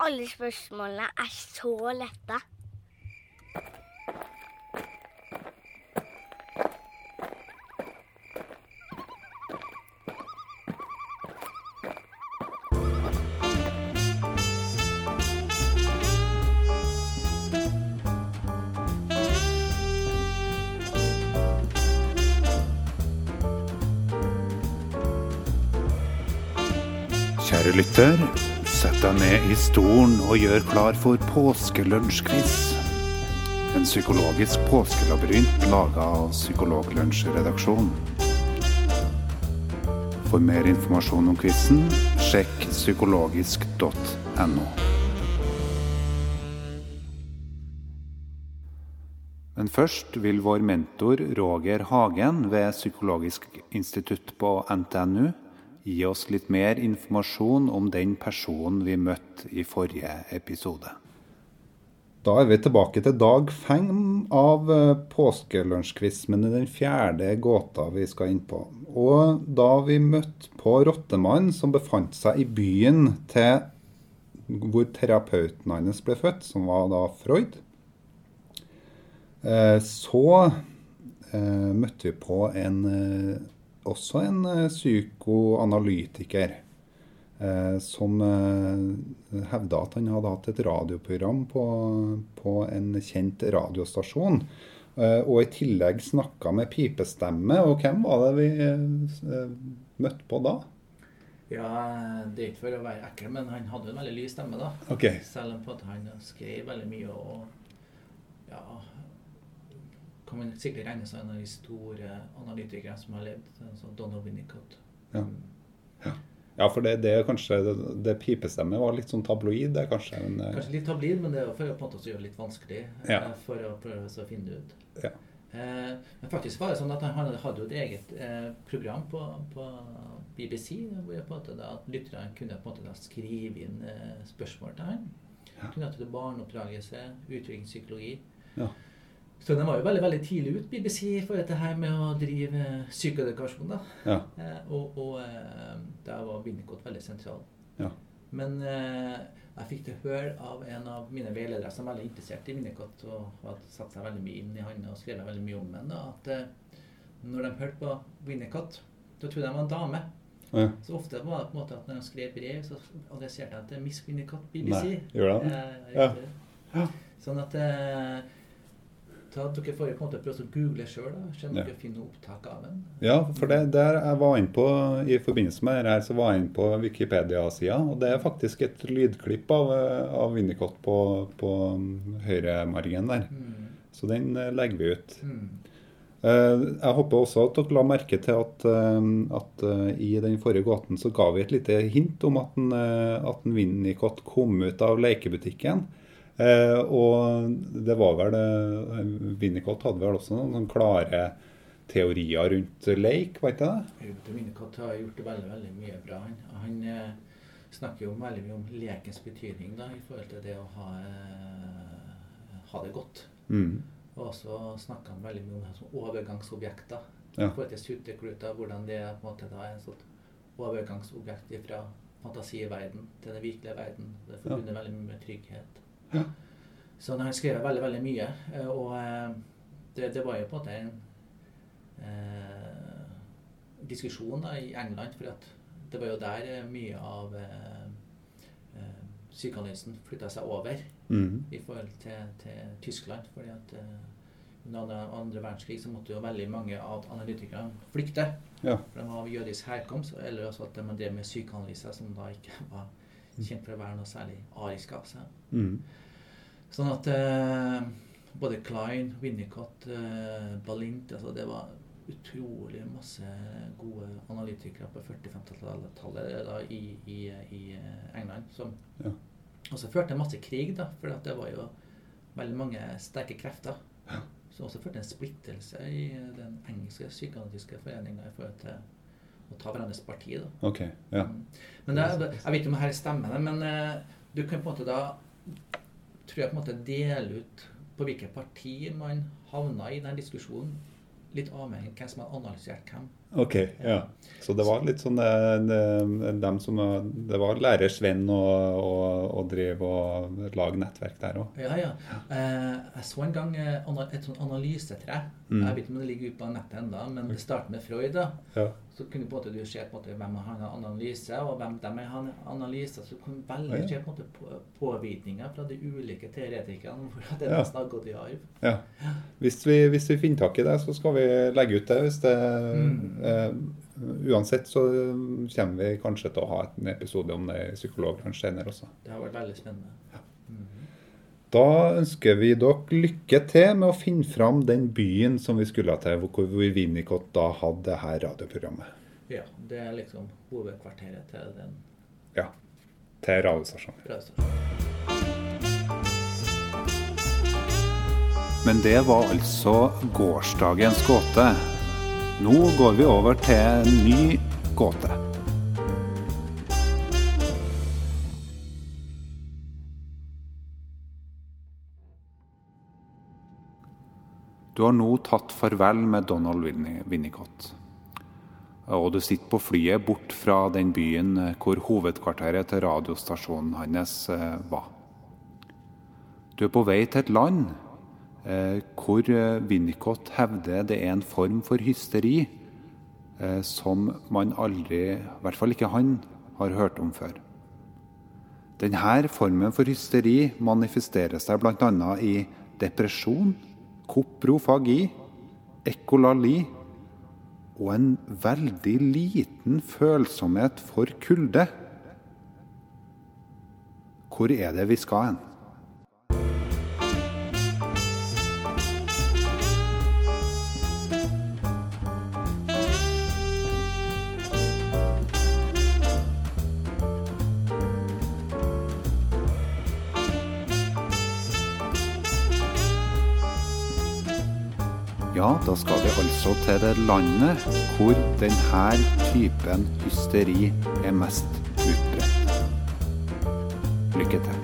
alle spørsmålene er så lette. Kjære lytter, sett deg ned i stolen og gjør klar for påskelunsjquiz. En psykologisk påskelabyrint laga av Psykologlunsjredaksjonen. For mer informasjon om quizen, sjekk psykologisk.no. Men først vil vår mentor Roger Hagen ved Psykologisk institutt på NTNU gi oss litt mer informasjon om den personen vi møtte i forrige episode. Da er vi tilbake til dag fem av eh, påskelunsjquiz, men den fjerde gåta vi skal inn på. Og da vi møtte på rottemannen som befant seg i byen til hvor terapeuten hans ble født, som var da Freud, eh, så eh, møtte vi på en også en psykoanalytiker eh, som eh, hevda at han hadde hatt et radioprogram på, på en kjent radiostasjon. Eh, og i tillegg snakka med pipestemme. Og hvem var det vi eh, møtte på da? Ja, Det er ikke for å være ekkel, men han hadde en veldig lys stemme, da. Okay. Selv om at han skrev veldig mye og ja, kan man sikkert regne seg en av de store analytikerne som har levd. Altså Donald Winnicott. Ja. Ja, for det, det er kanskje det, det pipestemmet var litt sånn tabloid, det kanskje. Men, eh, Kanskje litt tabloid, men det er for å på en måte gjøre det litt vanskelig Ja. eh, for å prøve å finne det ut. Ja. Eh, men faktisk var det sånn at han hadde, hadde jo et eget eh, program på, på BBC hvor jeg på en måte da, at lytterne kunne på en måte da skrive inn eh, spørsmål til ham. Ja. Knyttet til barneoppdragelse, utviklingspsykologi. Ja. Så den var jo veldig veldig tidlig ut, BBC, for dette her med å drive psykoedukasjon. da. ja. Eh, og og eh, der var Winnicott veldig sentral. Ja. Men eh, jeg fikk til høre av en av mine veiledere som er veldig interessert i Winnicott, og hadde satt seg veldig mye inn i han og skrevet veldig mye om ham, at eh, når de hørte på Winnicott, da trodde de var en dame. Ja. Så ofte var det på en måte at når de skrev brev, så adresserte de til Miss Winnicott BBC. Nei, de det? Eh, Ja. Ja. Sånn at eh, da dere får på en måte prøve å google sjøl, se dere Ja. finner opptak av den. Ja, for det der jeg var inne på i forbindelse med dette, så var jeg inne på Wikipedia-sida. Og det er faktisk et lydklipp av, av Winnicott på, på mm, høyremargen der. Mm. Så den eh, legger vi ut. Mm. Eh, Jeg håper også at dere la merke til at, eh, at eh, i den forrige gåten så ga vi et lite hint om at, en, at en Winnicott kom ut av lekebutikken. Eh, og det var vel eh, Winnicott hadde vel også noen klare teorier rundt leik, var ikke det? Winnicott har gjort det veldig veldig mye bra. Han, han eh, snakker jo veldig mye om lekens betydning da, i forhold til det å ha, eh, ha det godt. Mm. Og så snakker han veldig mye om overgangsobjekter. Ja. I forhold til suttekluter, hvordan det på en måte da er en sånn overgangsobjekt fra fantasiverden til den virkelige verden. Det er forbundet veldig mye med trygghet. Ja. Så han har skrevet veldig, veldig mye. eh, Og eh, det, det var jo på en måte en eh, diskusjon da, i England, for det var jo der eh, mye av eh, psykoanalysen flytta seg over Mm. i forhold til, til Tyskland. fordi at under andre, andre verdenskrig så måtte jo veldig mange av analytikerne flykte. Ja. For de var av jødisk herkomst, eller også at de drev med psykoanalyse, som da ikke var kjent for å være noe særlig arisk av seg. Mm. Sånn at eh, både Klein, Winnicott, eh, Balint altså Det var utrolig masse gode analytikere på 40-50-tallet i, i, i eh, England som Ja. også førte masse krig, da, for det var jo veldig mange sterke krefter. Som også førte en splittelse i den engelske psykoanalytiske foreninga i forhold til å ta hverandres parti. da. Ok. Ja. Mm. Men det, jeg vet ikke om det her stemmer, men eh, du kan på en måte da tror jeg på en måte deler ut på hvilket parti man havna i den diskusjonen. Litt avhengig av hvem som har analysert hvem Ok, ja. Så det var litt sånn det, dem som Det var lærer Sven og, og, og drev og lage nettverk der òg. Ja, ja. Eh, jeg så en gang eh, et sånn analysetre. Mm. Jeg vet ikke om det ligger ute på nettet ennå, men det starter med Freud. da. Ja. Så kunne på måte du se på hvem har en analyse, og hvem de har analyse. Så du kunne velge se på en måte på- påvirkninger fra de ulike teoretikerne. hvor det nesten har gått i arv. Ja. Hvis vi, hvis vi finner tak i det, så skal vi legge ut det. Hvis det Mm. uh, uansett så kommer vi kanskje til å ha en episode om det i Psykologlunsj senere også. Det har vært veldig spennende. Da ønsker vi dere lykke til med å finne fram den byen som vi skulle til, hvor hvor Winnicott da hadde det her radioprogrammet. Ja, det er liksom hovedkvarteret til den Ja. Til radiostasjonen. radiostasjonen. Men det var altså gårsdagens gåte. Nå går vi over til en ny gåte. Du har nå tatt farvel med Donald Winnicott. Og du sitter på flyet bort fra den byen eh, hvor hovedkvarteret til radiostasjonen hans eh, var. Du er på vei til et land hvor eh, Winnicott hevder det er en form for hysteri eh, som man aldri, i hvert fall ikke han, har hørt om før. Denne formen for hysteri manifesterer seg bl.a. i depresjon, koprofagi, ekolali og en veldig liten følsomhet for kulde. Hvor er det vi skal hen? Ja, da skal vi altså til det landet hvor denne typen hysteri er mest utbredt. Lykke til.